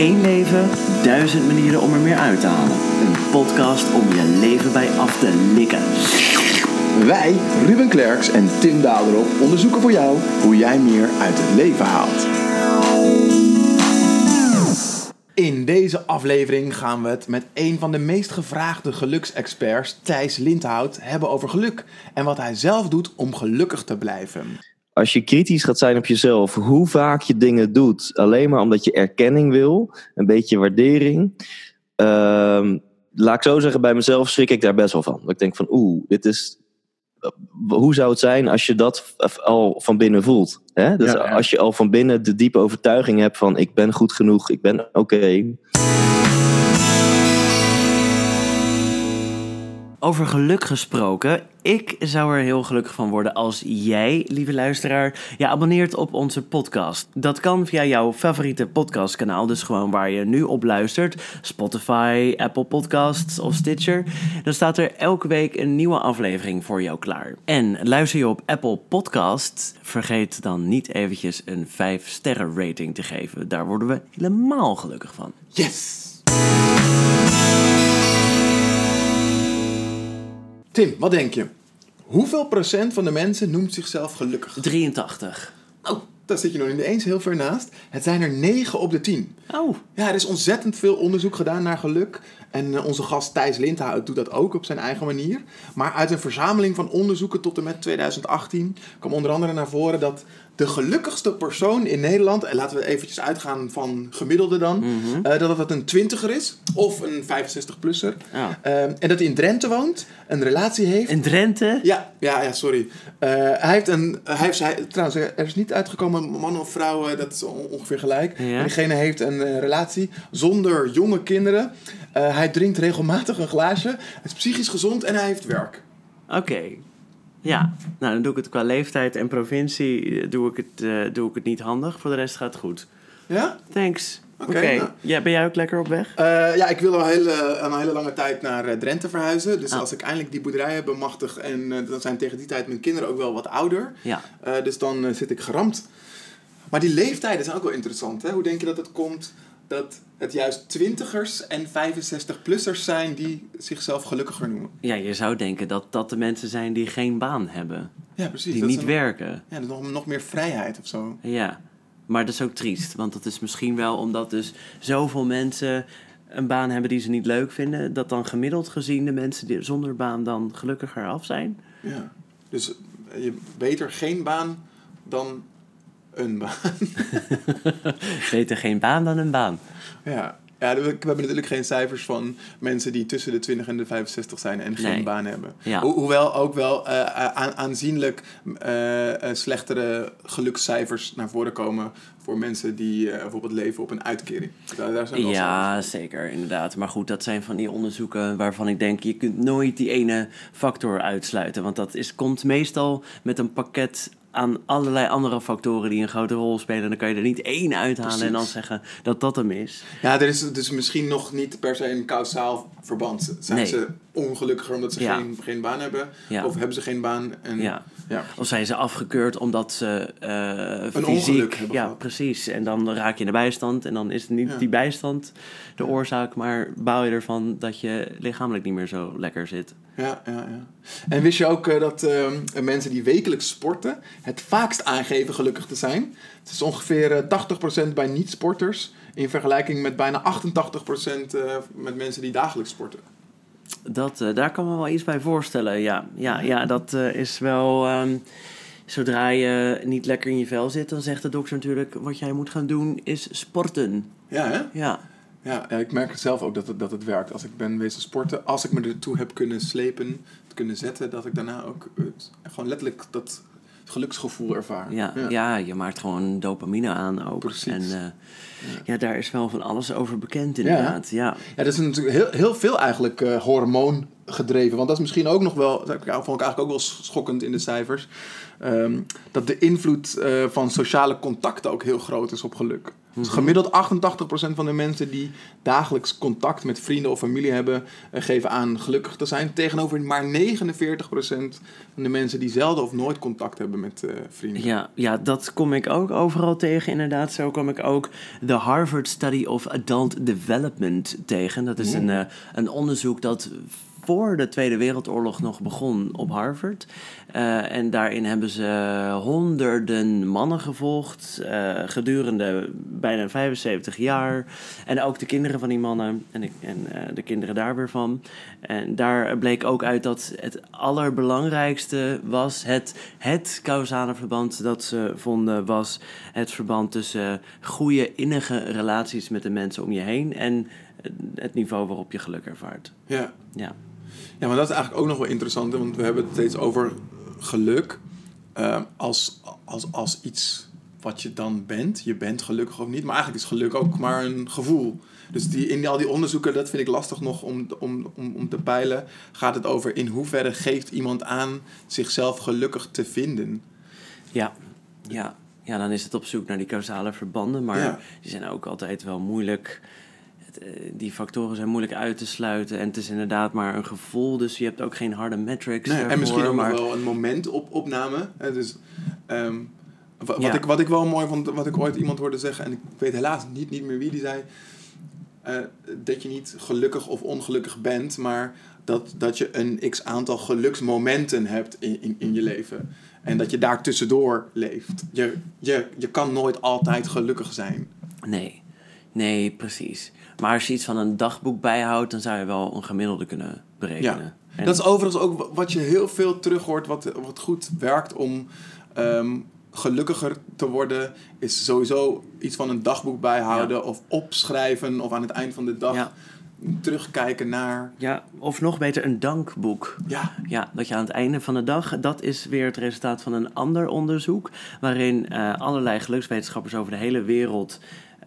Eén leven, duizend manieren om er meer uit te halen. Een podcast om je leven bij af te likken. Wij, Ruben Klerks en Tim Daderop, onderzoeken voor jou hoe jij meer uit het leven haalt. In deze aflevering gaan we het met een van de meest gevraagde geluksexperts, Thijs Lindhout, hebben over geluk en wat hij zelf doet om gelukkig te blijven. Als je kritisch gaat zijn op jezelf, hoe vaak je dingen doet, alleen maar omdat je erkenning wil, een beetje waardering. Ehm, laat ik zo zeggen, bij mezelf schrik ik daar best wel van. Dat ik denk van, oeh, dit is hoe zou het zijn als je dat al van binnen voelt? Hè? Dus Ja, ja. als je al van binnen de diepe overtuiging hebt van ik ben goed genoeg, ik ben oké. Over geluk gesproken, ik zou er heel gelukkig van worden als jij, lieve luisteraar, je abonneert op onze podcast. Dat kan via jouw favoriete podcastkanaal, dus gewoon waar je nu op luistert, Spotify, Apple Podcasts of Stitcher. Dan staat er elke week een nieuwe aflevering voor jou klaar. En luister je op Apple Podcasts, vergeet dan niet eventjes een 5 sterren rating te geven. Daar worden we helemaal gelukkig van. Yes! Tim, wat denk je? Hoeveel procent van de mensen noemt zichzelf gelukkig? 83. Oh, daar zit je nog niet eens heel ver naast. Het zijn er 9 op de 10. Oh, Ja, er is ontzettend veel onderzoek gedaan naar geluk. En eh, onze gast Thijs Lindhout doet dat ook op zijn eigen manier. Maar uit een verzameling van onderzoeken tot en met 2018 kwam onder andere naar voren dat de gelukkigste persoon in Nederland, en laten we eventjes uitgaan van gemiddelde dan, eh, dat het een twintiger is of een 65-plusser. Ja. en dat hij in Drenthe woont, een relatie heeft. in Drenthe? Ja, ja, ja, sorry. Eh, hij heeft een. Hij heeft, hij, trouwens, er is niet uitgekomen, man of vrouw, eh, dat is on- ongeveer gelijk. Ja. Maar diegene heeft een relatie zonder jonge kinderen. Hij drinkt regelmatig een glaasje. Hij is psychisch gezond en hij heeft werk. Oké. Ja, nou dan doe ik het qua leeftijd en provincie eh, doe ik het, eh, doe ik het niet handig. Voor de rest gaat het goed. Ja? Thanks. Oké. Nou. Ja, ben jij ook lekker op weg? Eh, ja, ik wil al hele, een hele lange tijd naar Drenthe verhuizen. Dus Ah. als ik eindelijk die boerderij heb bemachtigd en dan zijn tegen die tijd mijn kinderen ook wel wat ouder. Ja. Dus dan zit ik geramd. Maar die leeftijden zijn ook wel interessant. Hè? Hoe denk je dat het komt dat het juist twintigers en 65-plussers zijn die zichzelf gelukkiger noemen? Ja, je zou denken dat dat de mensen zijn die geen baan hebben. Ja, precies. Die dat niet werken. Ja, dat nog, nog meer vrijheid of zo. Ja. Maar dat is ook triest. Want dat is misschien wel omdat dus zoveel mensen een baan hebben die ze niet leuk vinden. Dat dan gemiddeld gezien de mensen die zonder baan dan gelukkiger af zijn. Ja. Dus je beter geen baan dan een baan. Beter geen baan dan een baan. ja. Ja, we hebben natuurlijk geen cijfers van mensen die tussen de 20 en de 65 zijn en geen Nee. baan hebben. Ja. Ho- hoewel ook wel eh, aan- aanzienlijk eh, eh, slechtere gelukscijfers naar voren komen voor mensen die eh, bijvoorbeeld leven op een uitkering. Daar, daar zijn Ja, zeker, inderdaad. Maar goed, dat zijn van die onderzoeken waarvan ik denk... je kunt nooit die ene factor uitsluiten. Want dat is, komt meestal met een pakket aan allerlei andere factoren... die een grote rol spelen. En dan kan je er niet één uithalen en dan zeggen dat dat hem is. Ja, er is dus misschien nog niet per se een kausaal verband. Zijn Nee. ze ongelukkiger omdat ze Ja. geen, geen baan hebben? Ja. Of hebben ze geen baan? En, Ja. Ja. Of zijn ze afgekeurd omdat ze eh Een fysiek... hebben Ja, gehad. precies. En dan raak je in de bijstand. En dan is het niet Ja. die bijstand de oorzaak... maar bouw je ervan dat je lichamelijk niet meer zo lekker zit. Ja, ja, ja. En wist je ook eh, dat ehm, mensen die wekelijks sporten het vaakst aangeven gelukkig te zijn? Het is ongeveer eh, 80% bij niet-sporters in vergelijking met bijna 88% eh, met mensen die dagelijks sporten. Dat, eh, daar kan me wel iets bij voorstellen, ja. Ja, ja dat eh, is wel... ehm, zodra je niet lekker in je vel zit, dan zegt de dokter natuurlijk... wat jij moet gaan doen is sporten. Ja, hè? Ja, Ja, ik merk zelf ook dat het, dat het werkt. Als ik ben wezen sporten, als ik me ertoe heb kunnen slepen, kunnen zetten, dat ik daarna ook eh, gewoon letterlijk dat geluksgevoel ervaar. ja, ja. je maakt gewoon dopamine aan ook. Precies. En eh, ja. daar is wel van alles over bekend inderdaad. Ja, Ja, dat is natuurlijk heel, heel veel eigenlijk eh hormoon gedreven. Want dat is misschien ook nog wel, dat vond ik eigenlijk ook wel schokkend in de cijfers. ehm, dat de invloed eh, van sociale contacten ook heel groot is op geluk. Dus gemiddeld 88% van de mensen die dagelijks contact met vrienden of familie hebben, eh, geven aan gelukkig te zijn. Tegenover maar 49% van de mensen die zelden of nooit contact hebben met eh, vrienden. Ja, ja, dat kom ik ook overal tegen, inderdaad. Zo kom ik ook de Harvard Study of Adult Development tegen. Dat is een, eh, een onderzoek dat voor de Tweede Wereldoorlog nog begon op Harvard. Eh, en daarin hebben ze honderden mannen gevolgd eh, gedurende bijna 75 jaar. En ook de kinderen van die mannen en, de, en eh, de kinderen daar weer van. En daar bleek ook uit dat het allerbelangrijkste was het, het causale verband dat ze vonden was het verband tussen goede innige relaties met de mensen om je heen en het niveau waarop je geluk ervaart. Ja. Ja. Ja, maar dat is eigenlijk ook nog wel interessant, want we hebben het steeds over geluk eh, als, als, als iets wat je dan bent. Je bent gelukkig of niet, maar eigenlijk is geluk ook maar een gevoel. Dus die, in al die onderzoeken, dat vind ik lastig nog om, om, om, om te peilen, gaat het over in hoeverre geeft iemand aan zichzelf gelukkig te vinden. Ja, ja. ja, dan is het op zoek naar die causale verbanden, maar Ja. die zijn ook altijd wel moeilijk. Eh, die factoren zijn moeilijk uit te sluiten en het is inderdaad maar een gevoel, dus je hebt ook geen harde metrics. Nee, en misschien ook maar wel een momentopname. Hè, dus, wa- wat, Ja. ik, wat ik wel mooi vond, wat ik ooit iemand hoorde zeggen, en ik weet helaas niet, niet meer wie die zei, eh, dat je niet gelukkig of ongelukkig bent, maar dat, dat je een x aantal geluksmomenten hebt in, in, in je leven. En dat je daar tussendoor leeft. Je, je, je kan nooit altijd gelukkig zijn. nee, nee, precies. Maar als je iets van een dagboek bijhoudt, dan zou je wel een gemiddelde kunnen berekenen. En- Dat is overigens ook wa- wat je heel veel terug hoort, wat, wat goed werkt om ehm, gelukkiger te worden, is sowieso iets van een dagboek bijhouden of opschrijven of aan het eind van de dag Ja. terugkijken naar. Ja, of nog beter een dankboek. Ja, Ja, dat je aan het einde van de dag, dat is weer het resultaat van een ander onderzoek, waarin eh, allerlei gelukswetenschappers over de hele wereld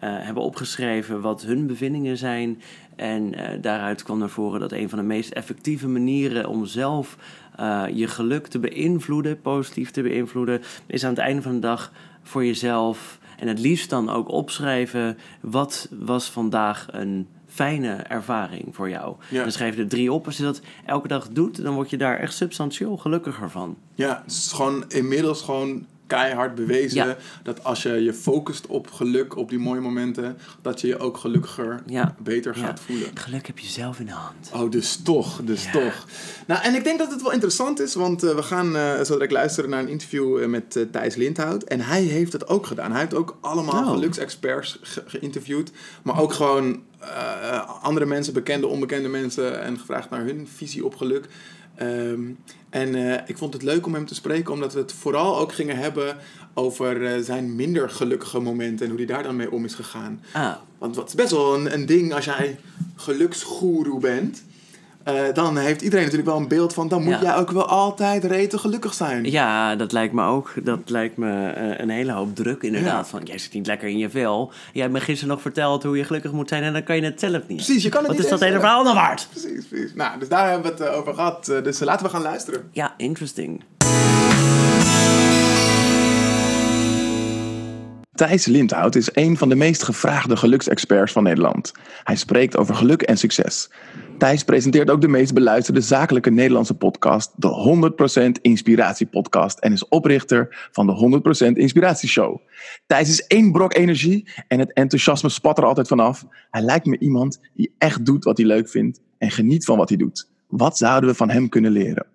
hebben opgeschreven wat hun bevindingen zijn. En eh, daaruit kwam naar voren dat een van de meest effectieve manieren om zelf eh, je geluk te beïnvloeden, positief te beïnvloeden, is aan het einde van de dag voor jezelf. En het liefst dan ook opschrijven, wat was vandaag een fijne ervaring voor jou. Ja. Dan schrijf je er drie op. Als je dat elke dag doet, dan word je daar echt substantieel gelukkiger van. ja het is gewoon inmiddels gewoon keihard bewezen Ja. dat als je je focust op geluk, op die mooie momenten, dat je je ook gelukkiger, Ja. beter Ja. gaat voelen. Geluk heb je zelf in de hand. Oh, dus toch, dus toch. Nou, en ik denk dat het wel interessant is, want eh, we gaan eh zo direct luisteren naar een interview eh, met Thijs Lindhout. En hij heeft het ook gedaan. Hij heeft ook allemaal Oh. geluksexperts ge- geïnterviewd, maar ook gewoon andere mensen, bekende, onbekende mensen, en gevraagd naar hun visie op geluk. Ehm, en eh, ik vond het leuk om hem te spreken, omdat we het vooral ook gingen hebben over eh, zijn minder gelukkige momenten en hoe hij daar dan mee om is gegaan. Ah, Want wat is best wel een, een ding als jij geluksgoeroe bent. Eh, dan heeft iedereen natuurlijk wel een beeld van... dan moet Ja. jij ook wel altijd rete gelukkig zijn. ja, dat lijkt me ook. Dat lijkt me eh, een hele hoop druk, inderdaad. Ja. Van, jij zit niet lekker in je vel. Jij hebt me gisteren nog verteld hoe je gelukkig moet zijn... en dan kan je het zelf niet. Precies, je kan het Wat niet is dat hele verhaal dan waard? Precies, precies. Nou, dus daar hebben we het eh, over gehad. Eh, dus laten we gaan luisteren. Ja, interesting. Thijs Lindhout is een van de meest gevraagde geluksexperts van Nederland. Hij spreekt over geluk en succes. Thijs presenteert ook de meest beluisterde zakelijke Nederlandse podcast, de 100% Inspiratie Podcast, en is oprichter van de 100% Inspiratieshow. Thijs is één brok energie en het enthousiasme spat er altijd vanaf. Hij lijkt me iemand die echt doet wat hij leuk vindt en geniet van wat hij doet. Wat zouden we van hem kunnen leren?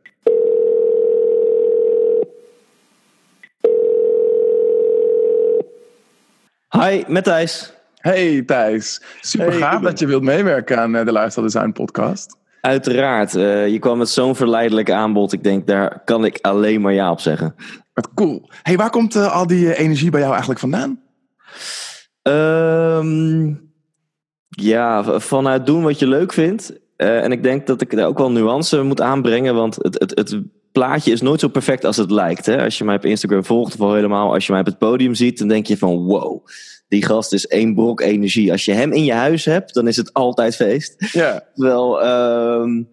Hi, met Thijs. Hey Thijs, super Hey, gaaf Ruben. dat je wilt meewerken aan eh, de Lifestyle Design podcast. Uiteraard, eh, je kwam met zo'n verleidelijk aanbod. Ik denk, daar kan ik alleen maar ja op zeggen. Wat cool. Hey, waar komt eh, al die energie bij jou eigenlijk vandaan? Ehm, ja, vanuit doen wat je leuk vindt. Eh, en ik denk dat ik daar ook wel nuance moet aanbrengen. Want het, het, het plaatje is nooit zo perfect als het lijkt. Hè? Als je mij op Instagram volgt, of al helemaal als je mij op het podium ziet, dan denk je van wow, die gast is één brok energie. Als je hem in je huis hebt, dan is het altijd feest. Ja. Terwijl, ehm,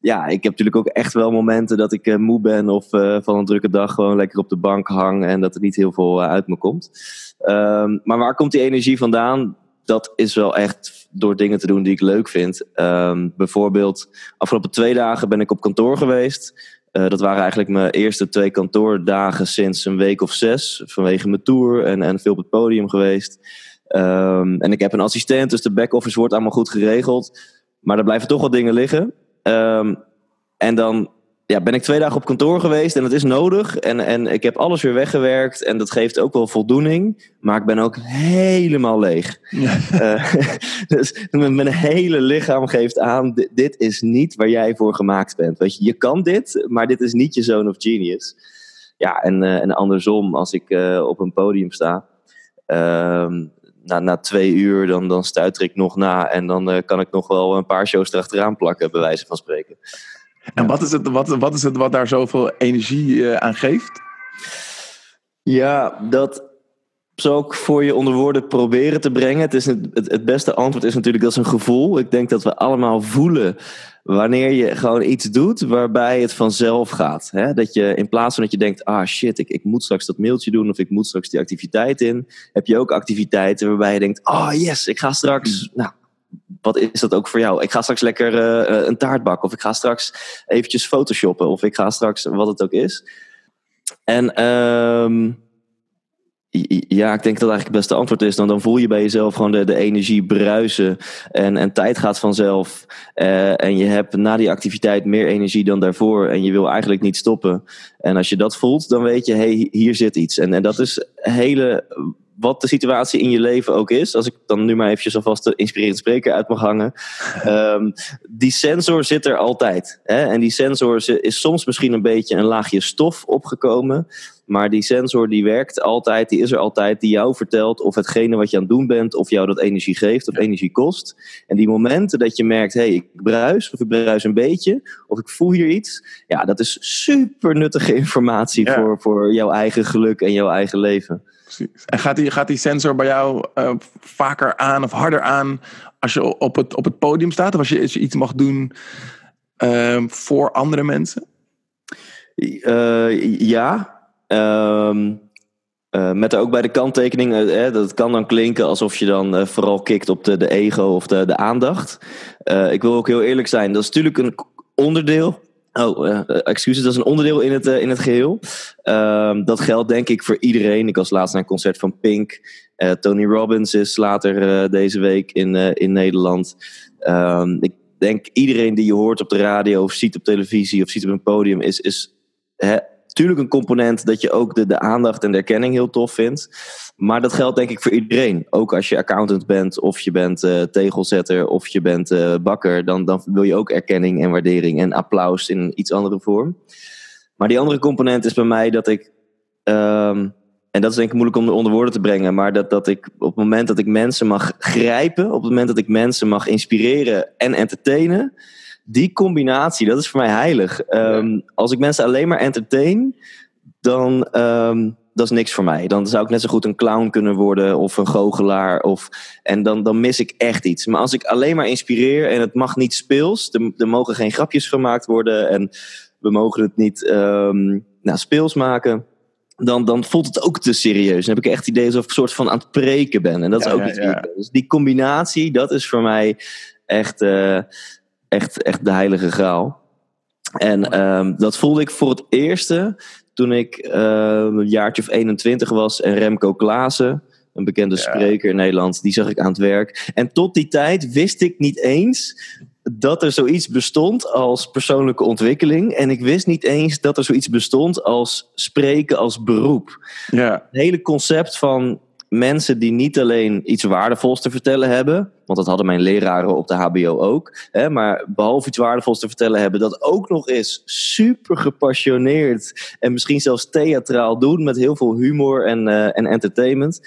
ja, ik heb natuurlijk ook echt wel momenten dat ik eh, moe ben of eh, van een drukke dag gewoon lekker op de bank hang en dat er niet heel veel eh, uit me komt. Ehm, maar waar komt die energie vandaan? Dat is wel echt door dingen te doen die ik leuk vind. Ehm, bijvoorbeeld, afgelopen twee dagen ben ik op kantoor geweest. Eh, dat waren eigenlijk mijn eerste twee kantoordagen sinds een week of zes. Vanwege mijn tour en, en veel op het podium geweest. Ehm, en ik heb een assistent, dus de back-office wordt allemaal goed geregeld. Maar er blijven toch wat dingen liggen. Ehm, en dan ja, ben ik twee dagen op kantoor geweest en dat is nodig. En, en ik heb alles weer weggewerkt en dat geeft ook wel voldoening. Maar ik ben ook helemaal leeg. Ja. Uh, dus mijn hele lichaam geeft aan, dit, dit, is niet waar jij voor gemaakt bent. Weet je, je kan dit, maar dit is niet je zone of genius. Ja, en, uh, en andersom, als ik uh, op een podium sta, ehm, na, na twee uur, dan, dan stuiter ik nog na. En dan kan ik nog wel een paar shows erachteraan plakken, bij wijze van spreken. En wat is, het, wat, wat is het wat daar zoveel energie uh, aan geeft? Ja, dat zou ik voor je onder woorden proberen te brengen. Het, is het, het, beste antwoord is natuurlijk dat is een gevoel. Ik denk dat we allemaal voelen wanneer je gewoon iets doet waarbij het vanzelf gaat. Hè? Dat je in plaats van dat je denkt, ah shit, ik, ik moet straks dat mailtje doen of ik moet straks die activiteit in, heb je ook activiteiten waarbij je denkt, ah oh, yes, ik ga straks, hmm. nou, wat is dat ook voor jou? Ik ga straks lekker uh, een taart bakken. Of ik ga straks eventjes photoshoppen. Of ik ga straks wat het ook is. En um, ja, ik denk dat eigenlijk het beste antwoord is. Dan, dan voel je bij jezelf gewoon de, energie bruisen. En, en tijd gaat vanzelf. Uh, en je hebt na die activiteit meer energie dan daarvoor. En je wil eigenlijk niet stoppen. En als je dat voelt, dan weet je, hey, hier zit iets. En, en dat is hele wat de situatie in je leven ook is, als ik dan nu maar eventjes alvast de inspirerend spreker uit mag hangen, um, die sensor zit er altijd. Hè? En die sensor is soms misschien een beetje een laagje stof opgekomen, maar die sensor die werkt altijd, die is er altijd, die jou vertelt of hetgene wat je aan het doen bent, of jou dat energie geeft of energie kost. En die momenten dat je merkt, hé, hey, ik bruis, of ik bruis een beetje, of ik voel hier iets, ja, dat is super nuttige informatie voor, voor jouw eigen geluk en jouw eigen leven. En gaat die, gaat die sensor bij jou uh, vaker aan of harder aan als je op het, op het podium staat? Of als je, iets mag doen uh, voor andere mensen? Uh, ja. Um, met ook bij de kanttekening, eh, dat kan dan klinken alsof je dan vooral kikt op de, de ego of de, de aandacht. ik wil ook heel eerlijk zijn, dat is natuurlijk een onderdeel Oh, uh, excuses, dat is een onderdeel in het, uh, in het geheel. Uh, dat geldt denk ik voor iedereen. Ik was laatst naar een concert van Pink. Tony Robbins is later deze week in, in Nederland. Um, ik denk iedereen die je hoort op de radio of ziet op televisie of ziet op een podium is, is natuurlijk een component dat je ook de, de aandacht en de erkenning heel tof vindt. Maar dat geldt denk ik voor iedereen. Ook als je accountant bent, of je bent uh, tegelzetter, of je bent uh, bakker, dan, dan wil je ook erkenning en waardering en applaus in iets andere vorm. Maar die andere component is bij mij dat ik. Um, en dat is denk ik moeilijk om onder woorden te brengen. Maar dat, dat ik op het moment dat ik mensen mag grijpen, op het moment dat ik mensen mag inspireren en entertainen die combinatie, dat is voor mij heilig. Um, als ik mensen alleen maar entertain, dan um, dat is niks voor mij. Dan zou ik net zo goed een clown kunnen worden of een goochelaar. Of, en dan, dan mis ik echt iets. Maar als ik alleen maar inspireer en het mag niet speels, er, er mogen geen grapjes gemaakt worden en we mogen het niet um, nou, speels maken. Dan, dan voelt het ook te serieus. Dan heb ik echt het idee alsof ik een soort van aan het preken ben. En dat is ook ja, niet ja. Dus die combinatie, dat is voor mij echt. Uh, echt, echt de heilige graal. En um, dat voelde ik voor het eerste toen ik uh, een jaartje of 21 was en Remco Klaassen, een bekende spreker in Nederland, die zag ik aan het werk. En tot die tijd wist ik niet eens dat er zoiets bestond als persoonlijke ontwikkeling. En ik wist niet eens dat er zoiets bestond als spreken als beroep. Ja. Het hele concept van mensen die niet alleen iets waardevols te vertellen hebben, want dat hadden mijn leraren op de HBO ook, hè, maar behalve iets waardevols te vertellen hebben, dat ook nog eens super gepassioneerd en misschien zelfs theatraal doen met heel veel humor en, uh, en entertainment.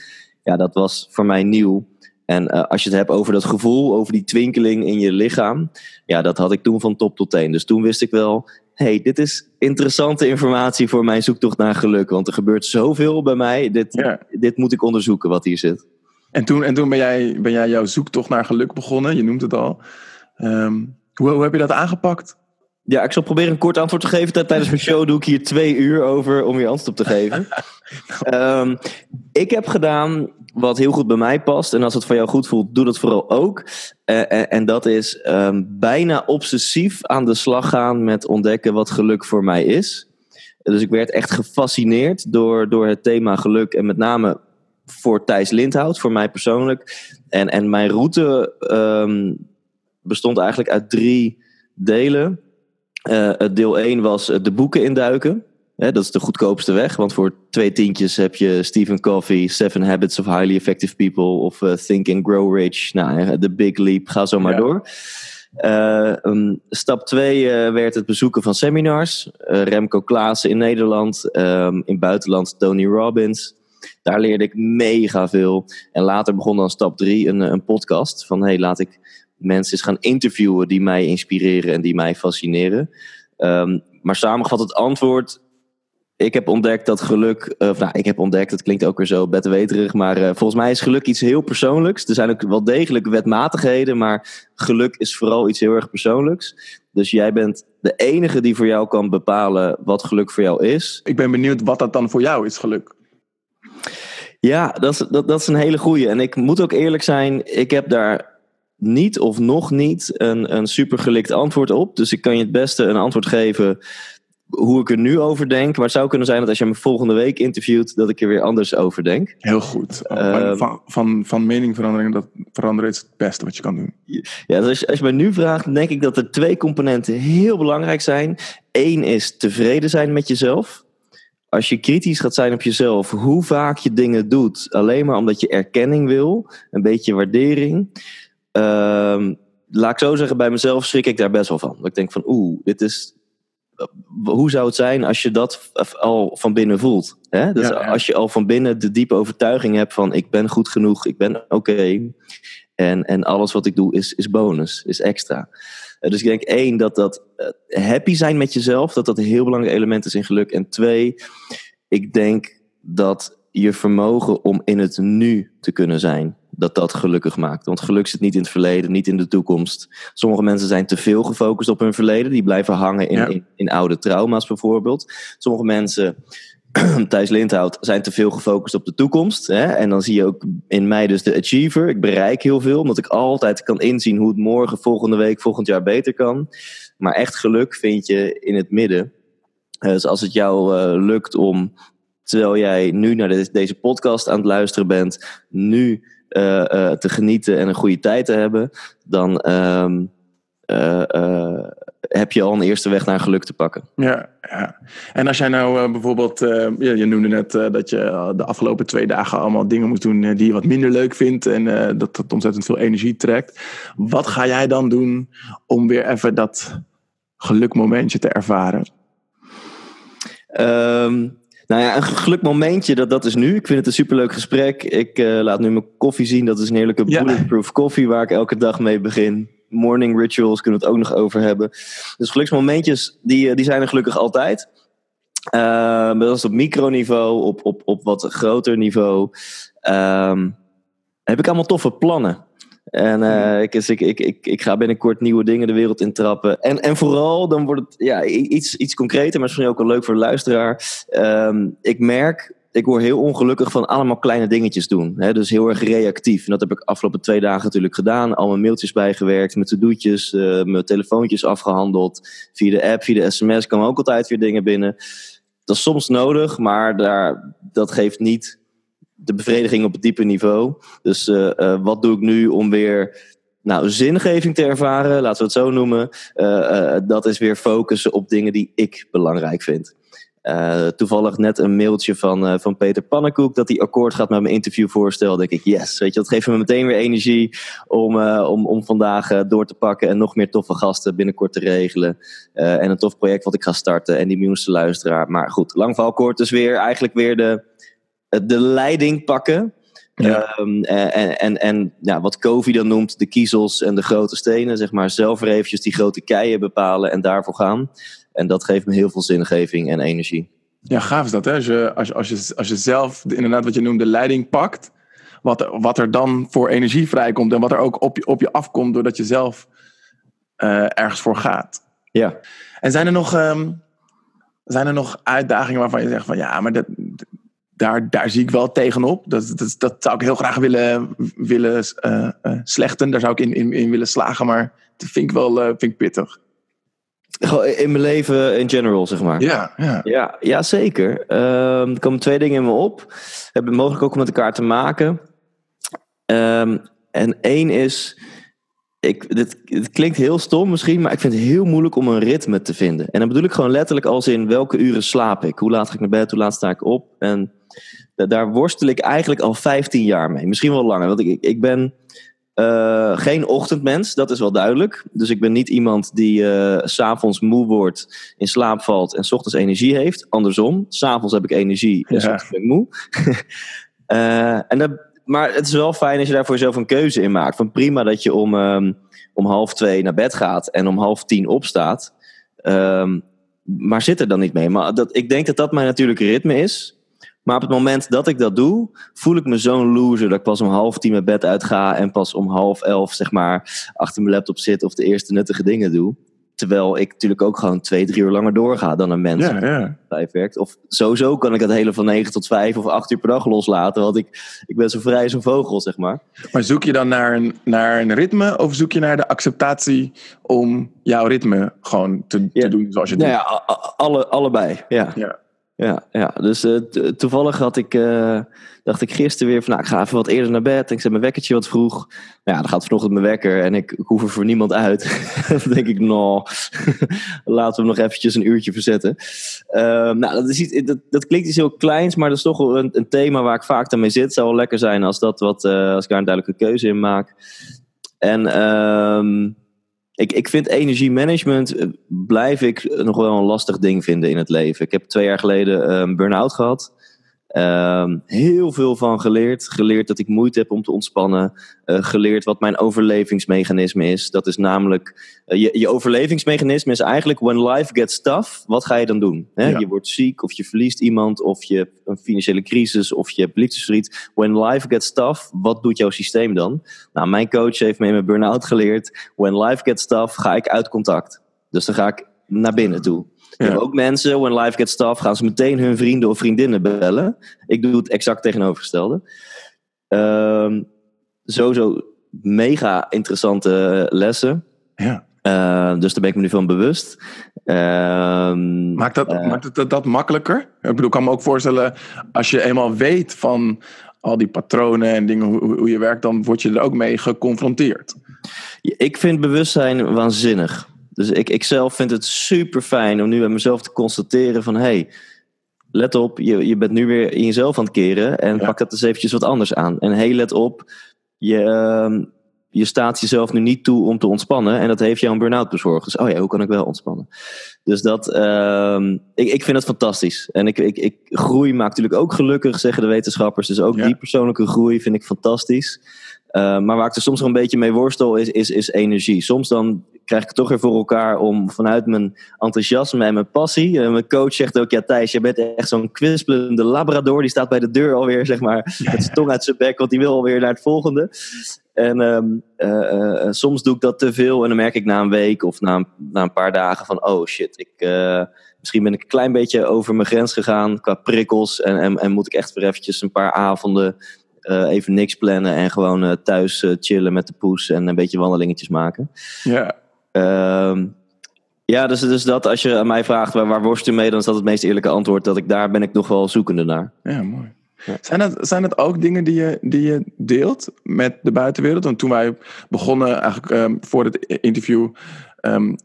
Ja, dat was voor mij nieuw. En uh, als je het hebt over dat gevoel, over die twinkeling in je lichaam, ja, dat had ik toen van top tot teen. Dus toen wist ik wel, hey, dit is interessante informatie voor mijn zoektocht naar geluk. Want er gebeurt zoveel bij mij. Dit, ja. dit moet ik onderzoeken wat hier zit. En toen, en toen ben, jij, ben jij jouw zoektocht naar geluk begonnen. Je noemt het al. Um, hoe, hoe heb je dat aangepakt? Ja, ik zal proberen een kort antwoord te geven. Tijdens mijn show doe ik hier twee uur over om je antwoord op te geven. Ehm, ik heb gedaan wat heel goed bij mij past. En als het voor jou goed voelt, doe dat vooral ook. Eh, en, en dat is ehm, bijna obsessief aan de slag gaan met ontdekken wat geluk voor mij is. Dus ik werd echt gefascineerd door, door het thema geluk. En met name voor Thijs Lindhout, voor mij persoonlijk. En, en mijn route ehm, bestond eigenlijk uit drie delen. Uh, deel 1 was de boeken induiken. Hè, dat is de goedkoopste weg, want voor twee tientjes heb je Stephen Covey, Seven Habits of Highly Effective People of uh, Think and Grow Rich. Nou, The Big Leap, ga zo maar ja. door. Uh, um, stap 2 uh, werd het bezoeken van seminars. Remco Klaassen in Nederland, um, in buitenland Tony Robbins. Daar leerde ik mega veel. En later begon dan stap 3 een, een podcast van hey, laat ik mensen eens gaan interviewen die mij inspireren en die mij fascineren. Um, maar samengevat het antwoord. Ik heb ontdekt dat geluk, of nou, ik heb ontdekt, dat klinkt ook weer zo betweterig, maar uh, volgens mij is geluk iets heel persoonlijks. Er zijn ook wel degelijk wetmatigheden, maar geluk is vooral iets heel erg persoonlijks. Dus jij bent de enige die voor jou kan bepalen wat geluk voor jou is. Ik ben benieuwd wat dat dan voor jou is, geluk. Ja, dat is, dat, dat is een hele goeie. En ik moet ook eerlijk zijn, ik heb daar niet of nog niet een, een super gelikt antwoord op. Dus ik kan je het beste een antwoord geven hoe ik er nu over denk. Maar het zou kunnen zijn dat als je me volgende week interviewt, dat ik er weer anders over denk. Heel goed. Uh, van, van, van meningverandering dat veranderen is het beste wat je kan doen. Ja, dus als, je, als je mij nu vraagt, denk ik dat er twee componenten heel belangrijk zijn. Eén is tevreden zijn met jezelf. Als je kritisch gaat zijn op jezelf, hoe vaak je dingen doet, alleen maar omdat je erkenning wil, een beetje waardering. Uh, laat ik zo zeggen, bij mezelf schrik ik daar best wel van. Dat ik denk van, oeh, dit is. Hoe zou het zijn als je dat al van binnen voelt? Hè? Dus ja, ja. als je al van binnen de diepe overtuiging hebt van ik ben goed genoeg, ik ben oké. Okay, en, en alles wat ik doe is, is bonus, is extra. Uh, dus ik denk één, dat dat uh, happy zijn met jezelf, dat dat een heel belangrijk element is in geluk. En twee, ik denk dat je vermogen om in het nu te kunnen zijn, dat dat gelukkig maakt. Want geluk zit niet in het verleden, niet in de toekomst. Sommige mensen zijn te veel gefocust op hun verleden. Die blijven hangen in, ja. in, in, oude trauma's bijvoorbeeld. Sommige mensen, Thijs Lindhout, zijn te veel gefocust op de toekomst. Hè? En dan zie je ook in mij dus de achiever. Ik bereik heel veel, omdat ik altijd kan inzien hoe het morgen, volgende week, volgend jaar beter kan. Maar echt geluk vind je in het midden. Dus als het jou uh, lukt om, terwijl jij nu naar de, deze podcast aan het luisteren bent, nu te genieten en een goede tijd te hebben, dan um, uh, heb je al een eerste weg naar geluk te pakken. Ja, ja. en als jij nou bijvoorbeeld, je, je, noemde net dat je de afgelopen twee dagen allemaal dingen moet doen die je wat minder leuk vindt en dat dat ontzettend veel energie trekt. Wat ga jij dan doen om weer even dat gelukmomentje te ervaren? Um, nou ja, een geluk momentje, dat, dat is nu. Ik vind het een superleuk gesprek. Ik uh, laat nu mijn koffie zien. Dat is een heerlijke ja. bulletproof koffie waar ik elke dag mee begin. Morning rituals kunnen we het ook nog over hebben. Dus geluksmomentjes, die, die zijn er gelukkig altijd. Uh, dat is op microniveau, op, op, op wat groter niveau. Um, heb ik allemaal toffe plannen. En uh, ik, ik, ik, ik, ik ga binnenkort nieuwe dingen de wereld intrappen. En, en vooral, dan wordt het ja, iets, iets concreter, maar misschien ook wel leuk voor de luisteraar. Um, ik merk, ik word heel ongelukkig van allemaal kleine dingetjes doen. Hè? Dus heel erg reactief. En dat heb ik afgelopen twee dagen natuurlijk gedaan. Al mijn mailtjes bijgewerkt, mijn to-do'tjes, uh, mijn telefoontjes afgehandeld. Via de app, via de sms komen ook altijd weer dingen binnen. Dat is soms nodig, maar daar, dat geeft niet de bevrediging op het diepe niveau. Dus uh, uh, wat doe ik nu om weer nou, zingeving te ervaren, laten we het zo noemen. Uh, dat is weer focussen op dingen die ik belangrijk vind. toevallig net een mailtje van, van Peter Pannenkoek dat hij akkoord gaat met mijn interviewvoorstel. denk ik, yes, weet je, dat geeft me meteen weer energie om, om, om vandaag door te pakken en nog meer toffe gasten binnenkort te regelen. en een tof project wat ik ga starten en die miljoenste luisteraar. Maar goed, lang verhaal kort, dus weer eigenlijk weer de de leiding pakken. Ja. Um, en en, en ja, wat Kovi dan noemt, de kiezels en de grote stenen, zeg maar, zelf weer eventjes die grote keien bepalen en daarvoor gaan. En dat geeft me heel veel zingeving en energie. Ja, gaaf is dat, hè? Als je, als je, als je, als je zelf, inderdaad, wat je noemt, de leiding pakt, wat, wat er dan voor energie vrijkomt en wat er ook op je, op je afkomt doordat je zelf uh, ergens voor gaat. Ja. En zijn er nog, ehm, zijn er nog uitdagingen waarvan je zegt van ja, maar dat, daar, daar zie ik wel tegenop. Dat, dat, dat zou ik heel graag willen, willen eh, eh, slechten. Daar zou ik in, in, in willen slagen, maar dat vind ik wel eh, vind ik pittig. In mijn leven in general, zeg maar. Ja, ja. Ja, ja zeker. Ehm, er komen twee dingen in me op. Hebben mogelijk ook met elkaar te maken. Ehm, en één is, ik, dit, dit klinkt heel stom misschien, maar ik vind het heel moeilijk om een ritme te vinden. En dan bedoel ik gewoon letterlijk als in welke uren slaap ik? Hoe laat ga ik naar bed? Hoe laat sta ik op? En daar worstel ik eigenlijk al 15 jaar mee. Misschien wel langer. Want ik, ik, ben eh, geen ochtendmens, dat is wel duidelijk. Dus ik ben niet iemand die s s'avonds moe wordt, in slaap valt en s ochtends energie heeft. Andersom, s'avonds heb ik energie en s Ja. ochtends ben ik moe. Eh, en dat, maar het is wel fijn als je daar voor jezelf een keuze in maakt. Van prima dat je om, ehm, om half twee naar bed gaat en om half tien opstaat. Ehm, maar zit er dan niet mee. Maar dat, ik denk dat dat mijn natuurlijke ritme is. Maar op het moment dat ik dat doe, voel ik me zo'n loser dat ik pas om half tien mijn bed uitga en pas om half elf, zeg maar, achter mijn laptop zit of de eerste nuttige dingen doe. Terwijl ik natuurlijk ook gewoon twee, drie uur langer doorga dan een mens ja, ja. vijf werkt. Of sowieso kan ik het hele van 9 tot 5 of 8 uur per dag loslaten. Want ik, ik ben zo vrij als een vogel, zeg maar. Maar zoek je dan naar een, naar een ritme of zoek je naar de acceptatie om jouw ritme gewoon te, Ja. te doen zoals je het Nou doet? ja, alle, allebei. Ja. Ja. Ja, ja. dus eh, to- toevallig had ik, eh, dacht ik gisteren weer van, nou, ik ga even wat eerder naar bed. En ik zet mijn wekkertje wat vroeg. Nou ja, dan gaat vanochtend mijn wekker en ik, hoef er voor niemand uit. dan denk ik, nou, laten we hem nog eventjes een uurtje verzetten. Ehm, nou, dat, iets, dat, dat klinkt iets heel kleins, maar dat is toch wel een, een thema waar ik vaak aan mee zit. Zou wel lekker zijn als, dat wat, eh, als ik daar een duidelijke keuze in maak. En ehm, ik, ik vind energiemanagement, eh, blijf ik nog wel een lastig ding vinden in het leven. Ik heb twee jaar geleden een burn-out gehad. Ehm, heel veel van geleerd. Geleerd dat ik moeite heb om te ontspannen. Eh, geleerd wat mijn overlevingsmechanisme is. Dat is namelijk, eh, je, je overlevingsmechanisme is eigenlijk when life gets tough, wat ga je dan doen? Hè? Ja. Je wordt ziek of je verliest iemand of je hebt een financiële crisis of je hebt liefdesverdriet. When life gets tough, wat doet jouw systeem dan? Nou, mijn coach heeft me in mijn burn-out geleerd, when life gets tough, ga ik uit contact. Dus dan ga ik naar binnen toe. Ik Ja. heb ook mensen, when life gets tough, gaan ze meteen hun vrienden of vriendinnen bellen. Ik doe het exact tegenovergestelde. Ehm sowieso mega interessante lessen. Ja. Eh, dus daar ben ik me nu van bewust. Ehm, Maakt, dat, eh, maakt het dat, dat makkelijker? Ik bedoel, ik kan me ook voorstellen, als je eenmaal weet van al die patronen en dingen, hoe, hoe je werkt, dan word je er ook mee geconfronteerd. Ik vind bewustzijn waanzinnig. Dus ik, ik zelf vind het super fijn om nu bij mezelf te constateren van... hey, let op, je, je bent nu weer in jezelf aan het keren en Ja. pak dat eens eventjes wat anders aan. En hey, let op, je, ehm, je staat jezelf nu niet toe om te ontspannen en dat heeft jou een burn-out bezorgd. Dus oh ja, hoe kan ik wel ontspannen? Dus dat, ehm, ik, ik vind het fantastisch. En ik, ik, ik, groei maakt natuurlijk ook gelukkig, zeggen de wetenschappers. Dus ook Ja. die persoonlijke groei vind ik fantastisch. Uh, maar waar ik er soms nog een beetje mee worstel is, is, is energie. Soms dan krijg ik het toch weer voor elkaar om vanuit mijn enthousiasme en mijn passie. Mijn coach zegt ook, ja Thijs, je bent echt zo'n kwispelende labrador. Die staat bij de deur alweer, zeg maar, met zijn tong uit zijn bek. Want die wil alweer naar het volgende. En um, uh, soms doe ik dat te veel. En dan merk ik na een week of na een, na een paar dagen van, oh shit, ik... uh, Misschien ben ik een klein beetje over mijn grens gegaan qua prikkels. En, en, en moet ik echt weer eventjes een paar avonden uh, even niks plannen en gewoon uh, thuis uh, chillen met de poes en een beetje wandelingetjes maken. Ja. Uh, ja, dus, dus dat als je aan mij vraagt waar, waar worst u mee, dan is dat het meest eerlijke antwoord dat ik daar ben ik nog wel zoekende naar. Ja, mooi. Ja. Zijn, het, zijn het ook dingen die je, die je deelt met de buitenwereld? Want toen wij begonnen, eigenlijk um, voor het interview, um,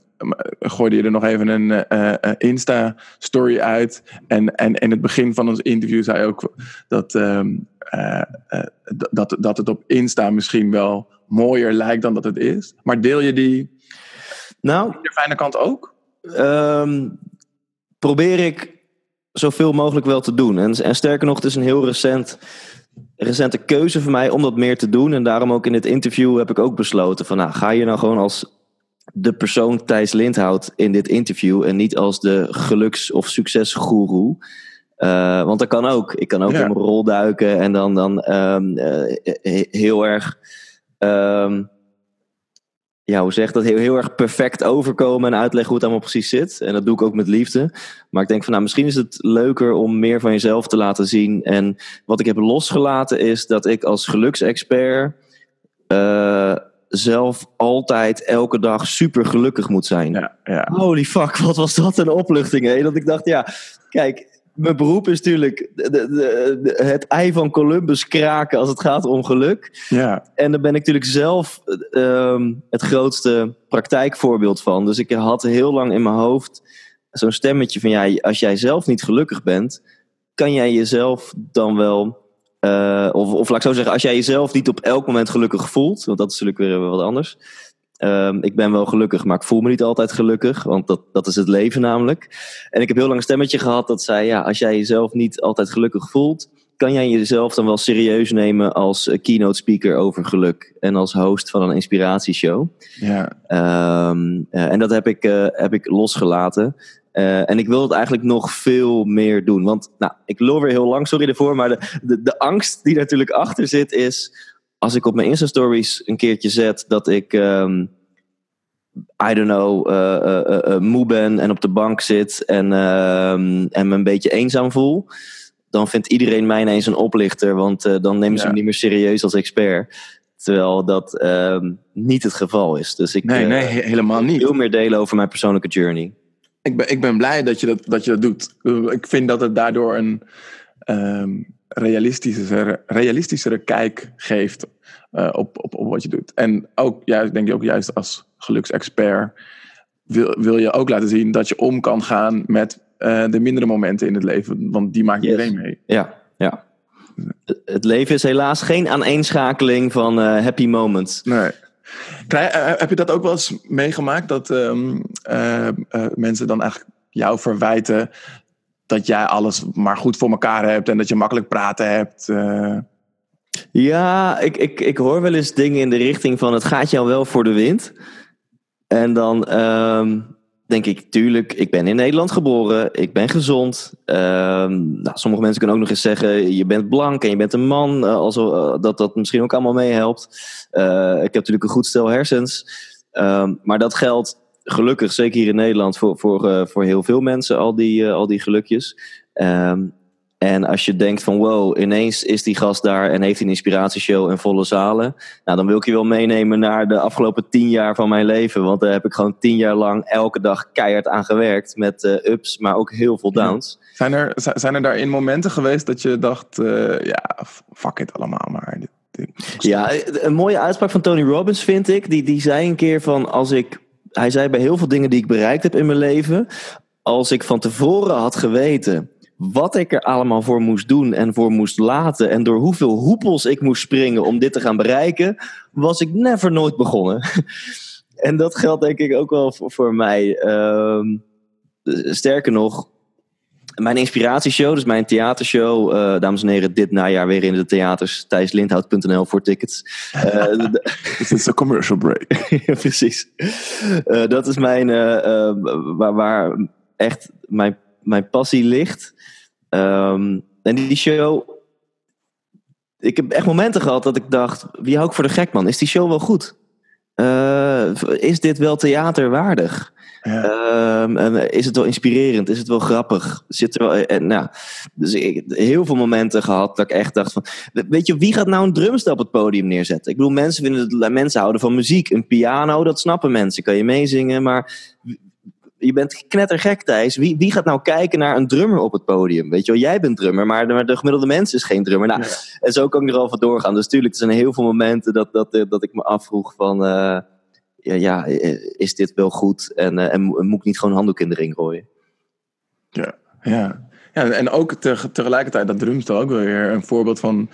gooide je er nog even een uh, uh, Insta-story uit. En, en in het begin van ons interview zei je ook dat, um, uh, dat, dat het op Insta misschien wel mooier lijkt dan dat het is. Maar deel je die nou, de fijne kant ook? Um, probeer ik zoveel mogelijk wel te doen. En, en sterker nog, het is een heel recent recente keuze voor mij om dat meer te doen. En daarom ook in dit interview heb ik ook besloten van... Nou, ga je nou gewoon als de persoon Thijs Lindhout in dit interview... en niet als de geluks- of succesgoeroe. Uh, want dat kan ook. Ik kan ook ja. in mijn rol duiken en dan, dan um, uh, heel erg... Um, ja, hoe zeg dat, heel, heel erg perfect overkomen en uitleggen hoe het allemaal precies zit. En dat doe ik ook met liefde. Maar ik denk van, nou, misschien is het leuker om meer van jezelf te laten zien. En wat ik heb losgelaten is dat ik als geluksexpert uh, zelf altijd elke dag super gelukkig moet zijn. Ja, ja. Holy fuck, wat was dat een opluchting, hè? Dat ik dacht, ja, kijk, mijn beroep is natuurlijk de, de, de, het ei van Columbus kraken als het gaat om geluk. Ja. En daar ben ik natuurlijk zelf um, het grootste praktijkvoorbeeld van. Dus ik had heel lang in mijn hoofd zo'n stemmetje van ja, als jij zelf niet gelukkig bent, kan jij jezelf dan wel. Uh, of, of laat ik zo zeggen, als jij jezelf niet op elk moment gelukkig voelt, want dat is natuurlijk weer wat anders. Um, ik ben wel gelukkig, maar ik voel me niet altijd gelukkig, want dat, dat is het leven namelijk. En ik heb heel lang een stemmetje gehad dat zei: ja, als jij jezelf niet altijd gelukkig voelt, kan jij jezelf dan wel serieus nemen als keynote speaker over geluk en als host van een inspiratieshow? Ja. Um, uh, en dat heb ik, uh, heb ik losgelaten. Uh, en ik wil het eigenlijk nog veel meer doen. Want nou, ik loop weer heel lang, sorry ervoor. Maar de, de, de angst die natuurlijk achter zit is als ik op mijn Insta-stories een keertje zet dat ik, um, I don't know, uh, uh, uh, moe ben en op de bank zit en, en me een beetje eenzaam voel, dan vindt iedereen mij ineens een oplichter, want dan nemen ze Ja. me niet meer serieus als expert. Terwijl dat ehm, niet het geval is. Dus ik Nee, eh, nee, he- helemaal niet. veel meer delen over mijn persoonlijke journey. Ik ben, ik ben blij dat je dat, dat je dat doet. Ik vind dat het daardoor een ehm, realistischere, realistischere kijk geeft eh, op, op, op wat je doet. En ook, juist, denk ik ook juist als geluksexpert wil, wil je ook laten zien dat je om kan gaan met eh, de mindere momenten in het leven. Want die maakt Yes. iedereen mee. Ja, ja. Het leven is helaas geen aaneenschakeling van eh, happy moments. Nee. Krijg- heb je dat ook wel eens meegemaakt? Dat ehm, eh, eh, mensen dan eigenlijk jou verwijten dat jij alles maar goed voor elkaar hebt en dat je makkelijk praten hebt. eh. Ja, ik, ik, ik hoor wel eens dingen in de richting van het gaat jou wel voor de wind. En dan ehm, denk ik, tuurlijk, ik ben in Nederland geboren, ik ben gezond. Ehm, nou, sommige mensen kunnen ook nog eens zeggen, je bent blank en je bent een man, eh, also, eh, dat dat misschien ook allemaal meehelpt. Eh, ik heb natuurlijk een goed stel hersens. Ehm, maar dat geldt gelukkig, zeker hier in Nederland, voor, voor, eh, voor heel veel mensen, al die, eh, al die gelukjes. Ehm, en als je denkt van wow, ineens is die gast daar en heeft hij een inspiratieshow en volle zalen. Nou, dan wil ik je wel meenemen naar de afgelopen tien jaar van mijn leven. Want daar heb ik gewoon tien jaar lang elke dag keihard aan gewerkt. Met eh, ups, maar ook heel veel downs. Zijn, er, zi- zijn er daarin momenten geweest dat je dacht, ja, fuck it allemaal maar. Dit, dit- Ja, een mooie uitspraak van Tony Robbins vind ik. Die, die zei een keer van als ik. Hij zei bij heel veel dingen die ik bereikt heb in mijn leven. Als ik van tevoren had geweten wat ik er allemaal voor moest doen en voor moest laten. En door hoeveel hoepels ik moest springen om dit te gaan bereiken. Was ik never nooit begonnen. en dat geldt denk ik ook wel voor, mij. Ehm, sterker nog, mijn inspiratieshow, dus mijn theatershow, eh, dames en heren, dit najaar weer in de theaters. Thijslindhout.nl voor tickets. Eh, de- Dit is een commercial break. ja, precies. Eh, dat is mijn, eh, eh, waar, waar echt mijn, mijn passie ligt. Ehm, en die show, ik heb echt momenten gehad dat ik dacht, wie hou ik voor de gek man? Is die show wel goed? Eh, is dit wel theaterwaardig? Ja. Ehm, en is het wel inspirerend? Is het wel grappig? Zit er wel, en, nou, dus ik heel veel momenten gehad dat ik echt dacht van... Weet je, wie gaat nou een drumstel op het podium neerzetten? Ik bedoel, mensen, vinden het, mensen houden van muziek. Een piano, dat snappen mensen. Kan je meezingen, maar... Je bent knettergek, Thijs. Wie, wie gaat nou kijken naar een drummer op het podium? Weet je wel, jij bent drummer, maar de, maar de gemiddelde mens is geen drummer. Nou, Ja. En zo kan ik er al van doorgaan. Dus tuurlijk, er zijn heel veel momenten dat, dat, eh, dat ik me afvroeg van... eh, ja, ja, eh, is dit wel goed? En, en mo- moet ik niet gewoon handdoek in de ring gooien? Ja, ja. ja en ook te- tegelijkertijd dat drumstel ook weer een voorbeeld van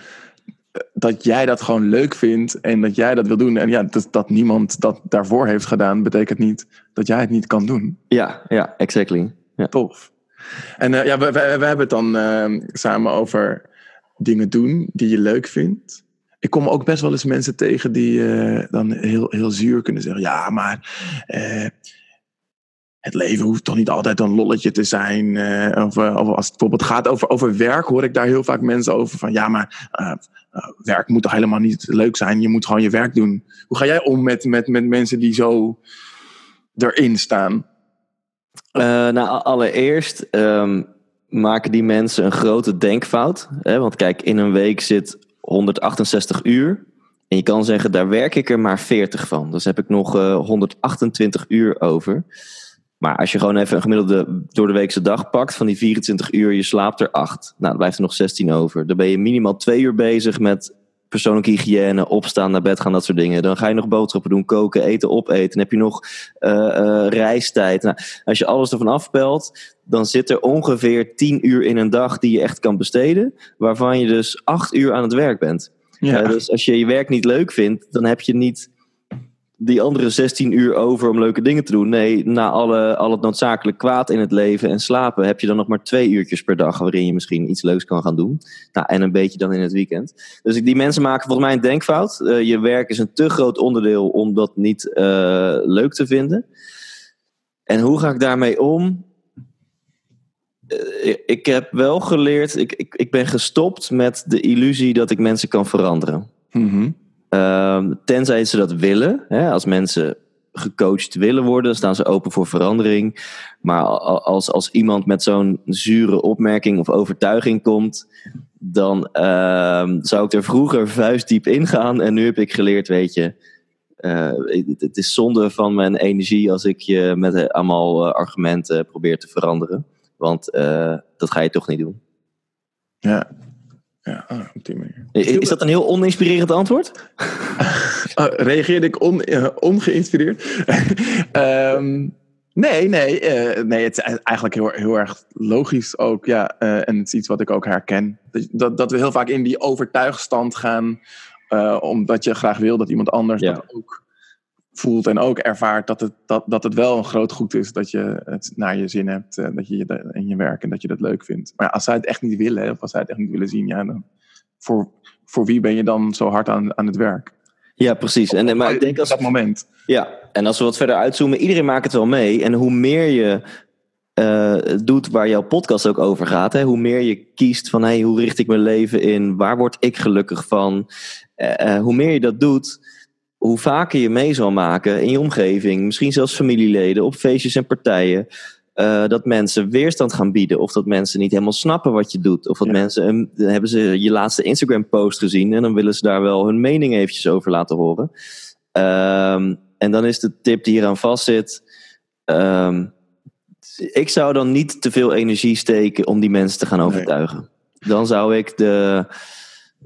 dat jij dat gewoon leuk vindt en dat jij dat wil doen. En ja, dat, dat niemand dat daarvoor heeft gedaan, betekent niet dat jij het niet kan doen. Ja, ja, exactly. Ja. Tof. En eh, ja, we, we, we hebben het dan eh, samen over dingen doen die je leuk vindt. Ik kom ook best wel eens mensen tegen die eh, dan heel, heel zuur kunnen zeggen: Ja, maar eh, het leven hoeft toch niet altijd een lolletje te zijn. eh, of, eh, of als het bijvoorbeeld gaat over, over werk, hoor ik daar heel vaak mensen over van ja, maar eh, werk moet toch helemaal niet leuk zijn. Je moet gewoon je werk doen. Hoe ga jij om met, met, met mensen die zo erin staan? Nou, allereerst ehm, maken die mensen een grote denkfout. Hè? Want kijk, in een week zit 168 uur. En je kan zeggen, daar werk ik er maar 40 van. Dus heb ik nog eh, 128 uur over. Maar als je gewoon even een gemiddelde door de weekse dag pakt, van die 24 uur, je slaapt er 8. Nou, dan blijft er nog 16 over. Dan ben je minimaal twee uur bezig met persoonlijke hygiëne, opstaan, naar bed gaan, dat soort dingen. Dan ga je nog boodschappen doen, koken, eten, opeten. Dan heb je nog eh, eh, reistijd. Nou, als je alles ervan afpelt, dan zit er ongeveer 10 uur in een dag die je echt kan besteden. Waarvan je dus 8 uur aan het werk bent. Ja, Eh, dus als je je werk niet leuk vindt, dan heb je niet die andere 16 uur over om leuke dingen te doen. Nee, na alle, al het noodzakelijk kwaad in het leven en slapen heb je dan nog maar twee uurtjes per dag waarin je misschien iets leuks kan gaan doen. Nou, en een beetje dan in het weekend. Dus die mensen maken volgens mij een denkfout. Eh, je werk is een te groot onderdeel om dat niet eh, leuk te vinden. En hoe ga ik daarmee om? Eh, ik heb wel geleerd, ik, ik, ik ben gestopt met de illusie dat ik mensen kan veranderen. Mhm. Ehm, tenzij ze dat willen. Hè, als mensen gecoacht willen worden, staan ze open voor verandering. Maar als, als iemand met zo'n zure opmerking of overtuiging komt, dan ehm, zou ik er vroeger vuistdiep ingaan. En nu heb ik geleerd, weet je, eh, het, is zonde van mijn energie als ik je met eh, allemaal eh, argumenten probeer te veranderen. Want dat ga je toch niet doen. Ja, ja ah, op die manier. Is, dat een heel oninspirerend antwoord? Oh, reageerde ik on, eh, ongeïnspireerd? Ehm, nee, nee, eh, nee, het is eigenlijk heel, heel erg logisch ook. Ja, eh, en het is iets wat ik ook herken. Dat, dat, we heel vaak in die overtuigstand gaan, omdat je graag wil dat iemand anders Ja. dat ook voelt en ook ervaart dat het, dat, dat het wel een groot goed is dat je het naar je zin hebt, eh, dat je je in je werk en dat je dat leuk vindt. Maar ja, als zij het echt niet willen, of als zij het echt niet willen zien, ja, dan voor, voor wie ben je dan zo hard aan, aan het werk? Ja, precies. En, maar ik denk als, dat moment. Ja, en als we wat verder uitzoomen, iedereen maakt het wel mee. En hoe meer je eh, doet waar jouw podcast ook over gaat, hè, hoe meer je kiest van hey, hoe richt ik mijn leven in, waar word ik gelukkig van, Eh, eh, hoe meer je dat doet, hoe vaker je mee zal maken in je omgeving, misschien zelfs familieleden, op feestjes en partijen. eh, dat mensen weerstand gaan bieden. Of dat mensen niet helemaal snappen wat je doet. Of dat Ja. mensen. een- dan hebben ze je laatste Instagram-post gezien. En dan willen ze daar wel hun mening eventjes over laten horen. Ehm, en dan is de tip die hieraan vastzit. ehm, ik zou dan niet te veel energie steken om die mensen te gaan overtuigen. Dan zou ik de,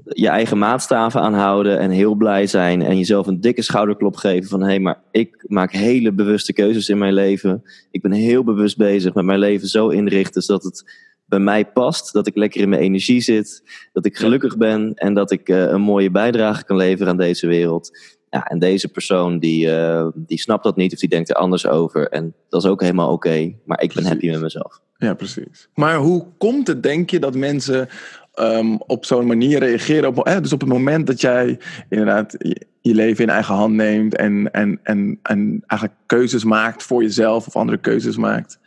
je eigen maatstaven aanhouden en heel blij zijn. En jezelf een dikke schouderklop geven van hé, hey, maar ik maak hele bewuste keuzes in mijn leven. Ik ben heel bewust bezig met mijn leven zo inrichten zodat het bij mij past. Dat ik lekker in mijn energie zit. Dat ik gelukkig ben en dat ik eh, een mooie bijdrage kan leveren aan deze wereld. Ja, en deze persoon die, eh, die snapt dat niet of die denkt er anders over. En dat is ook helemaal oké. maar ik ben happy met mezelf. Ja, precies. Maar hoe komt het, denk je, dat mensen ehm, op zo'n manier reageren? Op, eh, dus op het moment dat jij inderdaad je, leven in eigen hand neemt en, en, en, en eigenlijk keuzes maakt voor jezelf of andere keuzes maakt,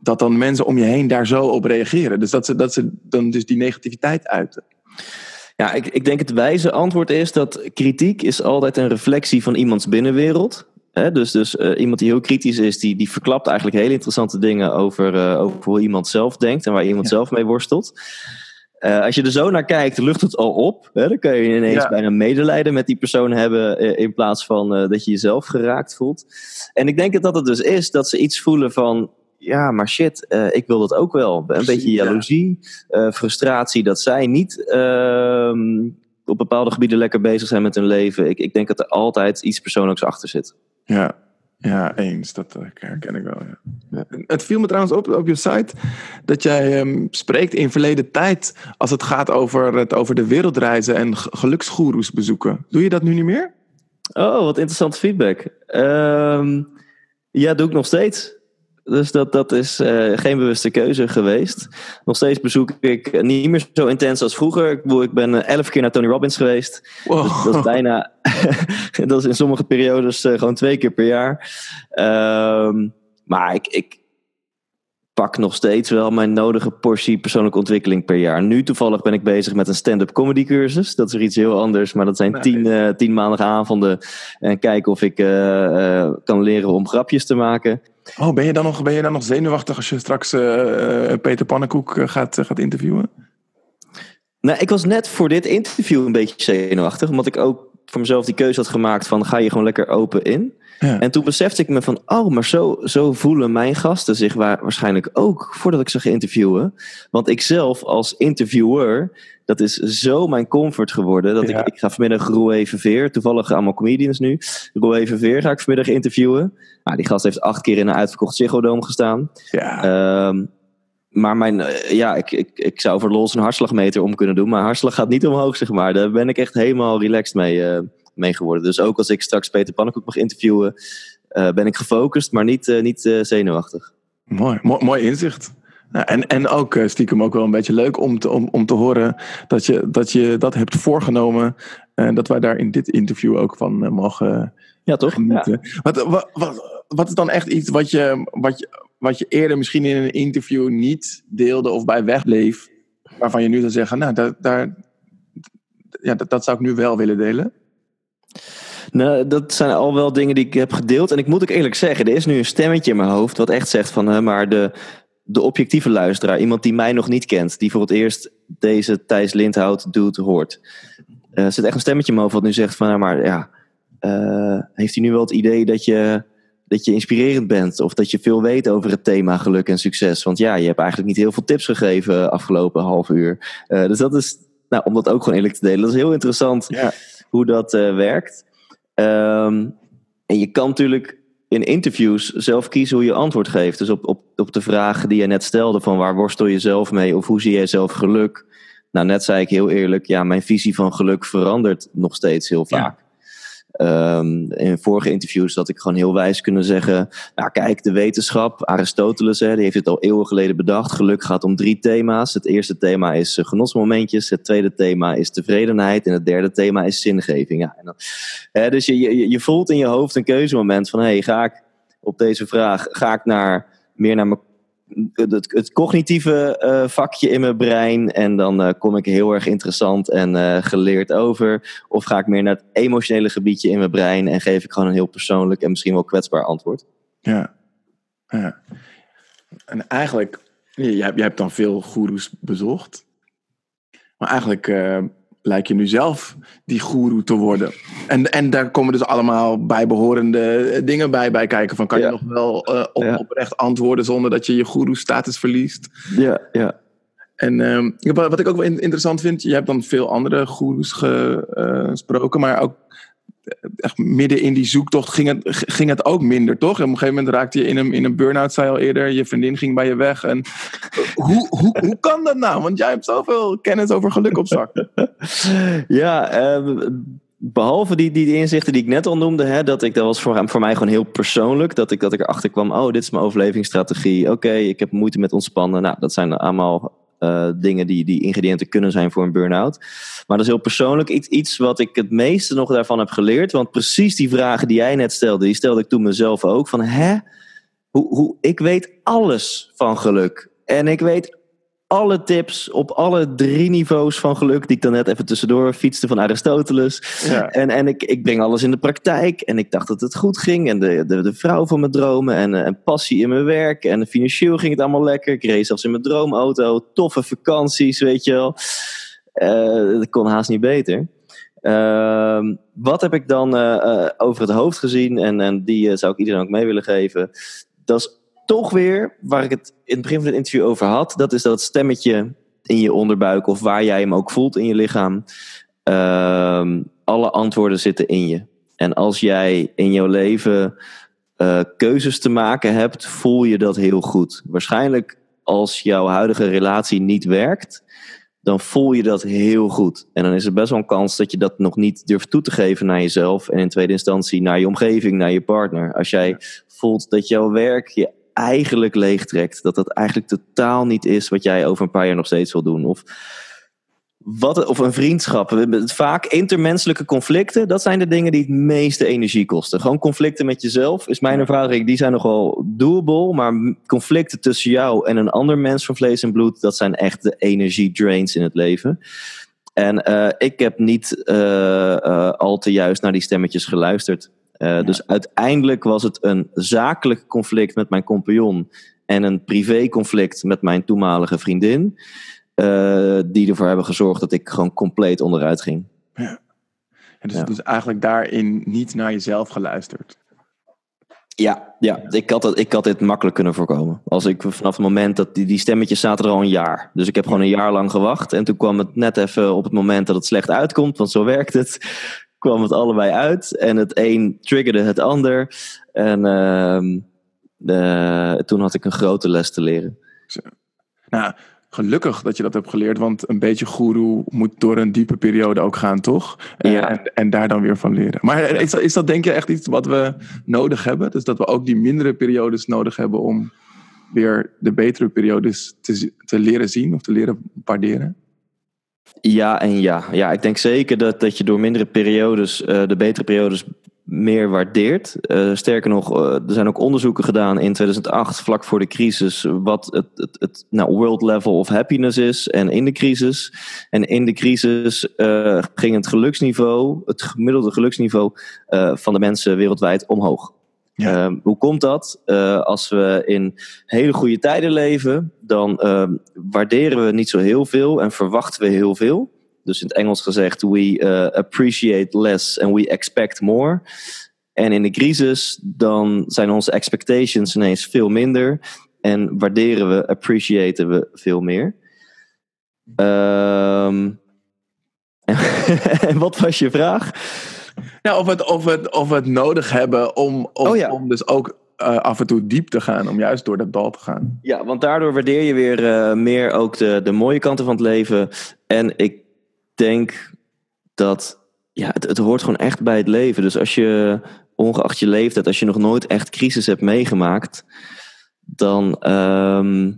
dat dan mensen om je heen daar zo op reageren. Dus dat ze, dat ze dan dus die negativiteit uiten. Ja, ik, ik denk het wijze antwoord is dat kritiek is altijd een reflectie van iemands binnenwereld. Dus dus eh, iemand die heel kritisch is, die, die verklapt eigenlijk hele interessante dingen over, eh, over hoe iemand zelf denkt en waar iemand Ja. zelf mee worstelt. Eh, als je er zo naar kijkt, lucht het al op. Hè? Dan kun je ineens Ja. bijna medelijden met die persoon hebben. eh, in plaats van eh, dat je jezelf geraakt voelt. En ik denk dat dat het dus is dat ze iets voelen van. Ja, maar shit, ik wil dat ook wel. Een beetje ja. jaloezie, frustratie dat zij niet ehm, op bepaalde gebieden lekker bezig zijn met hun leven. Ik, ik denk dat er altijd iets persoonlijks achter zit. Ja, ja eens. Dat eh, herken ik wel. Ja. Het viel me trouwens op op je site dat jij ehm, spreekt in verleden tijd als het gaat over, het, over de wereldreizen en geluksgoeroes bezoeken. Doe je dat nu niet meer? Oh, wat interessante feedback. Ehm, ja, doe ik nog steeds. Dus dat, dat is eh, geen bewuste keuze geweest. Nog steeds bezoek ik niet meer zo intens als vroeger. Ik, bedoel, ik ben eh, elf keer naar Tony Robbins geweest. Wow. Dat is bijna, dat is in sommige periodes eh, gewoon twee keer per jaar. Ehm, maar ik, ik pak nog steeds wel mijn nodige portie persoonlijke ontwikkeling per jaar. Nu toevallig ben ik bezig met een stand-up comedy cursus. Dat is weer iets heel anders, maar dat zijn Nice. tien, eh, tien maandagavonden. En kijken of ik kan leren om grapjes te maken. Oh, ben je dan nog, ben je dan nog zenuwachtig als je straks eh, eh, Peter Pannenkoek eh, gaat, gaat interviewen? Nou, ik was net voor dit interview een beetje zenuwachtig. Omdat ik ook voor mezelf die keuze had gemaakt van ga je gewoon lekker open in. Ja. En toen besefte ik me van, oh, maar zo, zo voelen mijn gasten zich wa- waarschijnlijk ook voordat ik ze ga interviewen. Want ik zelf als interviewer, dat is zo mijn comfort geworden. Dat Ja. ik, ik ga vanmiddag Roué Verveer, toevallig allemaal comedians nu. Roué Verveer ga ik vanmiddag interviewen. Nou, die gast heeft acht keer in een uitverkocht Ziggo Dome gestaan. Ja. Ehm, maar mijn, eh, ja, ik, ik, ik zou voor los een hartslagmeter om kunnen doen. Maar hartslag gaat niet omhoog, zeg maar. Daar ben ik echt helemaal relaxed mee, eh, mee geworden. Dus ook als ik straks Peter Pannenkoek mag interviewen, eh, ben ik gefocust, maar niet, niet zenuwachtig. Mooi, mooi, mooi inzicht. Ja, en, en ook eh, stiekem ook wel een beetje leuk om te, om, om te horen dat je, dat je dat hebt voorgenomen. En dat wij daar in dit interview ook van eh, mogen Ja, toch? Ja. genieten. Wat, wat, wat, wat is dan echt iets wat je, wat, je, wat je eerder misschien in een interview niet deelde of bij wegbleef, waarvan je nu zou zeggen, nou, daar, daar, ja, dat, dat zou ik nu wel willen delen? Nou, dat zijn al wel dingen die ik heb gedeeld. En ik moet ook eerlijk zeggen, er is nu een stemmetje in mijn hoofd wat echt zegt van, hè, maar de, de objectieve luisteraar, iemand die mij nog niet kent, die voor het eerst deze Thijs Lindhout doet, hoort. Eh, Er zit echt een stemmetje in mijn hoofd wat nu zegt van, nou, maar ja, eh, heeft hij nu wel het idee dat je, dat je inspirerend bent? Of dat je veel weet over het thema geluk en succes? Want ja, je hebt eigenlijk niet heel veel tips gegeven afgelopen half uur. Eh, dus dat is, nou, om dat ook gewoon eerlijk te delen, dat is heel interessant Ja. hoe dat werkt. Ehm, en je kan natuurlijk in interviews zelf kiezen hoe je antwoord geeft. Dus op, op, op de vraag die je net stelde van waar worstel je zelf mee of hoe zie jij zelf geluk? Nou, net zei ik heel eerlijk, ja, mijn visie van geluk verandert nog steeds heel Ja. Ehm, in vorige interviews had ik gewoon heel wijs kunnen zeggen, nou kijk, de wetenschap, Aristoteles, hè, die heeft het al eeuwen geleden bedacht. Geluk gaat om drie thema's. Het eerste thema is eh, genotsmomentjes, het tweede thema is tevredenheid en het derde thema is zingeving. Ja, en dan, hè, dus je, je, je voelt in je hoofd een keuzemoment van, hey, ga ik op deze vraag, ga ik naar, meer naar mijn het, het cognitieve eh, vakje in mijn brein. En dan eh, kom ik heel erg interessant en eh, geleerd over. Of ga ik meer naar het emotionele gebiedje in mijn brein. En geef ik gewoon een heel persoonlijk en misschien wel kwetsbaar antwoord. Ja. ja. En eigenlijk, je, je hebt, dan veel goeroes bezocht. Maar eigenlijk lijkt je nu zelf die goeroe te worden. En, en daar komen dus allemaal bijbehorende eh, dingen bij, bij kijken. Van kan Ja. je nog wel eh, op, Ja. oprecht antwoorden zonder dat je je goeroe-status verliest? Ja, ja. En ehm, wat ik ook wel in- interessant vind, je hebt dan veel andere goeroes eh, gesproken, maar ook echt midden in die zoektocht ging het, ging het ook minder, toch? En op een gegeven moment raakte je in een, in een burn-out, zei eerder, je vriendin ging bij je weg. En hoe, hoe, hoe kan dat nou? Want jij hebt zoveel kennis over geluk op zak. Ja, ehm, behalve die, die, die inzichten die ik net al noemde, hè, dat ik dat was voor, voor mij gewoon heel persoonlijk. Dat ik, dat ik erachter kwam, oh, dit is mijn overlevingsstrategie. Oké, ik heb moeite met ontspannen. Nou, dat zijn allemaal eh, dingen die, die ingrediënten kunnen zijn voor een burn-out. Maar dat is heel persoonlijk. Iets, iets wat ik het meeste nog daarvan heb geleerd. Want precies die vragen die jij net stelde, die stelde ik toen mezelf ook. Van hè? Hoe, hoe, ik weet alles van geluk. En ik weet alle tips op alle drie niveaus van geluk, die ik dan net even tussendoor fietste van Aristoteles. Ja. En, en ik, ik breng alles in de praktijk. En ik dacht dat het goed ging. En de, de, de vrouw van mijn dromen. En, eh, en passie in mijn werk. En financieel ging het allemaal lekker. Ik reed zelfs in mijn droomauto. Toffe vakanties, weet je wel. Eh, dat kon haast niet beter. Ehm, wat heb ik dan eh, over het hoofd gezien? En, en die zou ik iedereen ook mee willen geven. Dat is toch weer waar ik het in het begin van het interview over had. Dat is dat stemmetje in je onderbuik. Of waar jij hem ook voelt in je lichaam. Ehm, alle antwoorden zitten in je. En als jij in jouw leven eh, keuzes te maken hebt, voel je dat heel goed. Waarschijnlijk als jouw huidige relatie niet werkt, dan voel je dat heel goed. En dan is er best wel een kans dat je dat nog niet durft toe te geven naar jezelf. En in tweede instantie naar je omgeving, naar je partner. Als jij voelt dat jouw werk je eigenlijk leegtrekt. Dat dat eigenlijk totaal niet is wat jij over een paar jaar nog steeds wil doen. Of wat, of een vriendschap. We hebben Vaak intermenselijke conflicten, dat zijn de dingen die het meeste energie kosten. Gewoon conflicten met jezelf, is mijn ervaring, die zijn nogal doable. Maar conflicten tussen jou en een ander mens van vlees en bloed, dat zijn echt de energiedrains in het leven. En eh, ik heb niet eh, eh, al te juist naar die stemmetjes geluisterd. Eh, Dus uiteindelijk was het een zakelijk conflict met mijn compagnon en een privéconflict met mijn toenmalige vriendin. eh, die ervoor hebben gezorgd dat ik gewoon compleet onderuit ging. En dus, Ja. dus eigenlijk daarin niet naar jezelf geluisterd. Ja, ja ik, had het, ik had dit makkelijk kunnen voorkomen. Als ik vanaf het moment dat die, die stemmetjes zaten er al een jaar. Dus ik heb gewoon een jaar lang gewacht. En toen kwam het net even op het moment dat het slecht uitkomt, want zo werkt het. Kwam het allebei uit. En het een triggerde het ander. En ehm, eh, toen had ik een grote les te leren. Nou, gelukkig dat je dat hebt geleerd, want een beetje goeroe moet door een diepe periode ook gaan, toch? Eh, Ja. En, en daar dan weer van leren. Maar is dat, is dat denk je echt iets wat we nodig hebben? Dus dat we ook die mindere periodes nodig hebben om weer de betere periodes te, te leren zien of te leren waarderen? Ja en ja. Ja, ik denk zeker dat, dat je door mindere periodes eh, de betere periodes meer waardeert. Eh, sterker nog, eh, er zijn ook onderzoeken gedaan in 2008, vlak voor de crisis, wat het, het, het nou, world level of happiness is en in de crisis. En in de crisis ging het geluksniveau, het gemiddelde geluksniveau van de mensen wereldwijd omhoog. Ehm, hoe komt dat? Eh, als we in hele goede tijden leven, dan ehm, waarderen we niet zo heel veel en verwachten we heel veel. Dus in het Engels gezegd, we eh, appreciate less and we expect more. En in de crisis, dan zijn onze expectations ineens veel minder. En waarderen we, appreciaten we veel meer. Ehm en wat was je vraag? Ja, of we het, of het, of het nodig hebben om, om, Oh ja. om dus ook eh, af en toe diep te gaan, om juist door dat dal te gaan. Ja, want daardoor waardeer je weer eh, meer ook de, de mooie kanten van het leven. En ik denk dat ja, het, het hoort gewoon echt bij het leven. Dus als je, ongeacht je leeftijd, als je nog nooit echt crisis hebt meegemaakt, dan ehm,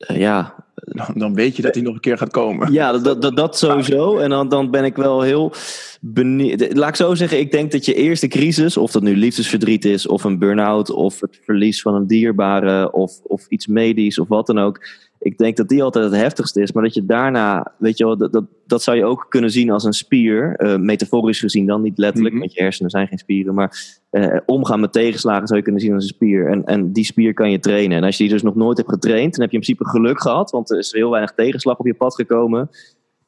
eh, ja, Dan, dan weet je dat hij nog een keer gaat komen. ja, dat, dat, dat sowieso. En dan, dan ben ik wel heel benieuwd. Laat ik zo zeggen, ik denk dat je eerste crisis, of dat nu liefdesverdriet is, of een burn-out, of het verlies van een dierbare, of, of iets medisch, of wat dan ook. Ik denk dat die altijd het heftigste is. Maar dat je daarna, weet je wel, dat, dat, dat zou je ook kunnen zien als een spier. eh, metaforisch gezien dan, niet letterlijk, Mhm. want je hersenen zijn geen spieren. Maar eh, omgaan met tegenslagen zou je kunnen zien als een spier. En, en die spier kan je trainen. En als je die dus nog nooit hebt getraind, dan heb je in principe geluk gehad. Want er is heel weinig tegenslag op je pad gekomen.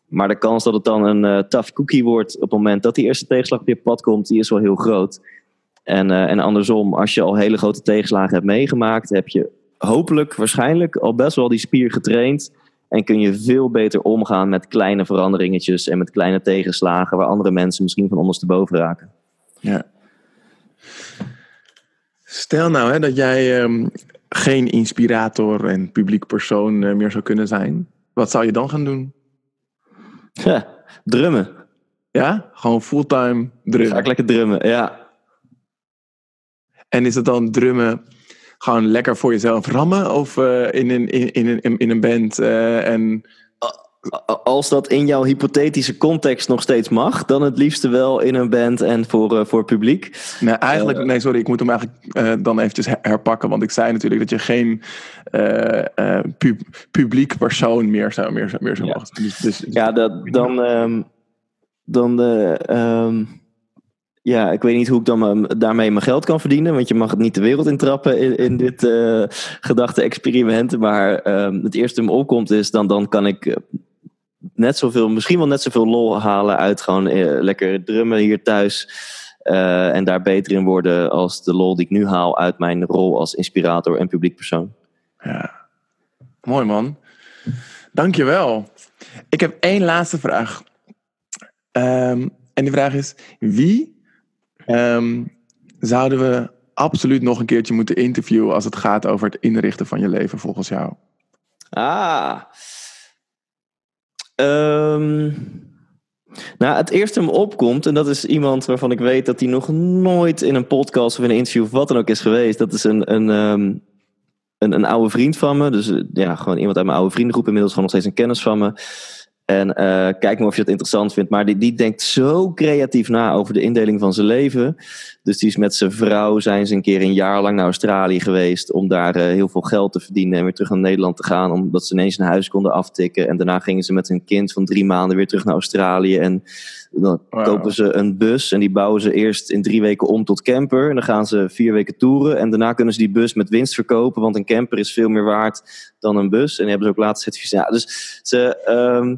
Maar de kans dat het dan een eh, tough cookie wordt op het moment dat die eerste tegenslag op je pad komt, die is wel heel groot. En, en andersom, als je al hele grote tegenslagen hebt meegemaakt, heb je hopelijk, waarschijnlijk al best wel die spier getraind. En kun je veel beter omgaan met kleine veranderingetjes en met kleine tegenslagen waar andere mensen misschien van ondersteboven raken. Ja. Stel nou hè, dat jij ehm, geen inspirator en publiek persoon eh, meer zou kunnen zijn. Wat zou je dan gaan doen? Ja, drummen. Ja? Gewoon fulltime Ga drummen. ik lekker drummen, ja. En is het dan drummen gewoon lekker voor jezelf rammen? Of eh, in, een, in, in, een, in een band eh, en... Als dat in jouw hypothetische context nog steeds mag, dan het liefste wel in een band en voor, eh, voor publiek. Nee, eigenlijk, nee, sorry, ik moet hem eigenlijk dan eventjes her- herpakken. Want ik zei natuurlijk dat je geen pub- publiek persoon meer zou, meer, zou- meer zou Ja. mogen. Dus, dus, Ja, dat, dan. ehm, dan eh, ehm, ja, ik weet niet hoe ik dan daarmee mijn geld kan verdienen. Want je mag het niet de wereld intrappen in, in dit eh gedachte-experiment. Maar ehm, het eerste me opkomt is, dan, dan kan ik eh, net zoveel, misschien wel net zoveel lol halen uit gewoon eh, lekker drummen hier thuis. en daar beter in worden als de lol die ik nu haal uit mijn rol als inspirator en publiek persoon. Ja. Mooi man. Dankjewel. Ik heb één laatste vraag. Ehm, en die vraag is: wie ehm, zouden we absoluut nog een keertje moeten interviewen als het gaat over het inrichten van je leven volgens jou? Ah. Ehm, nou, het eerste me opkomt, en dat is iemand waarvan ik weet dat hij nog nooit in een podcast of in een interview of wat dan ook is geweest. Dat is een, een, ehm, een, een oude vriend van me. Dus eh, ja, gewoon iemand uit mijn oude vriendengroep, inmiddels gewoon nog steeds een kennis van me. En eh, kijk maar of je het interessant vindt. Maar die, die denkt zo creatief na over de indeling van zijn leven. Dus die is met zijn vrouw, zijn ze een keer een jaar lang naar Australië geweest. Om daar eh, heel veel geld te verdienen en weer terug naar Nederland te gaan. Omdat ze ineens een huis konden aftikken. En daarna gingen ze met hun kind van drie maanden weer terug naar Australië. En dan kopen ze een bus en die bouwen ze eerst in drie weken om tot camper. En dan gaan ze vier weken toeren. En daarna kunnen ze die bus met winst verkopen, want een camper is veel meer waard dan een bus. En die hebben ze ook laatst certificaat. Ja, dus ze, ehm,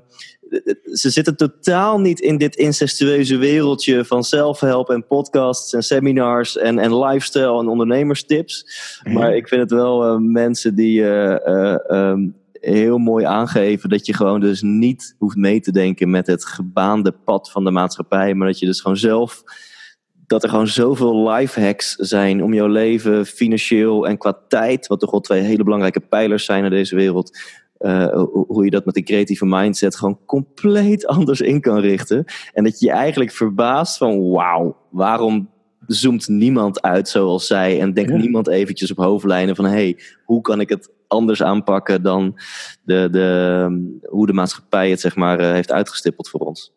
ze zitten totaal niet in dit incestueuze wereldje van zelfhelp en podcasts en seminars en, en lifestyle en ondernemerstips. Maar ik vind het wel eh, mensen die eh, eh, ehm, heel mooi aangeven dat je gewoon dus niet hoeft mee te denken met het gebaande pad van de maatschappij, maar dat je dus gewoon zelf dat er gewoon zoveel life hacks zijn om jouw leven financieel en qua tijd, wat toch wel twee hele belangrijke pijlers zijn in deze wereld, eh, hoe hoe je dat met een creatieve mindset gewoon compleet anders in kan richten. En dat je je eigenlijk verbaast van wauw, waarom zoomt niemand uit zoals zij en denkt Ja. niemand eventjes op hoofdlijnen van hey, hoe kan ik het anders aanpakken dan de, de, hoe de maatschappij het zeg maar eh, heeft uitgestippeld voor ons.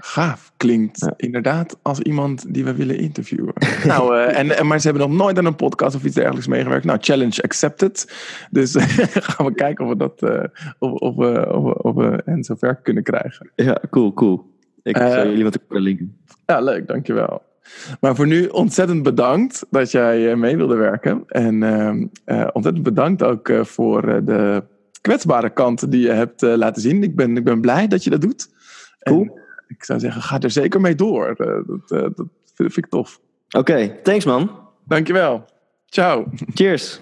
Gaaf. Klinkt Ja. inderdaad als iemand die we willen interviewen. nou, eh, en, en, maar ze hebben nog nooit aan een podcast of iets dergelijks meegewerkt. Nou, challenge accepted. Dus gaan we kijken of we dat eh, of, of, of, of we hen zover kunnen krijgen. Ja, cool, cool. Ik Eh, zal jullie wat kunnen linken. Ja, leuk, dankjewel. Maar voor nu ontzettend bedankt dat jij eh, mee wilde werken. En ehm, eh, ontzettend bedankt ook eh, voor de kwetsbare kant die je hebt laten zien. Ik ben, ik ben blij dat je dat doet. Cool. En, ik zou zeggen, ga er zeker mee door. Dat, dat vind, vind ik tof. Oké, thanks man. Dankjewel. Ciao. Cheers.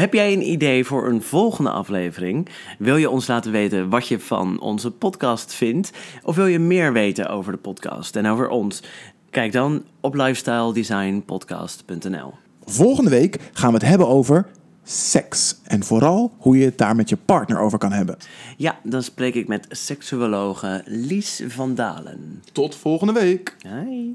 Heb jij een idee voor een volgende aflevering? Wil je ons laten weten wat je van onze podcast vindt? Of wil je meer weten over de podcast en over ons? Kijk dan op lifestyledesignpodcast.nl. Volgende week gaan we het hebben over seks. En vooral hoe je het daar met je partner over kan hebben. Ja, dan spreek ik met seksuologe Lies van Dalen. Tot volgende week. Hi.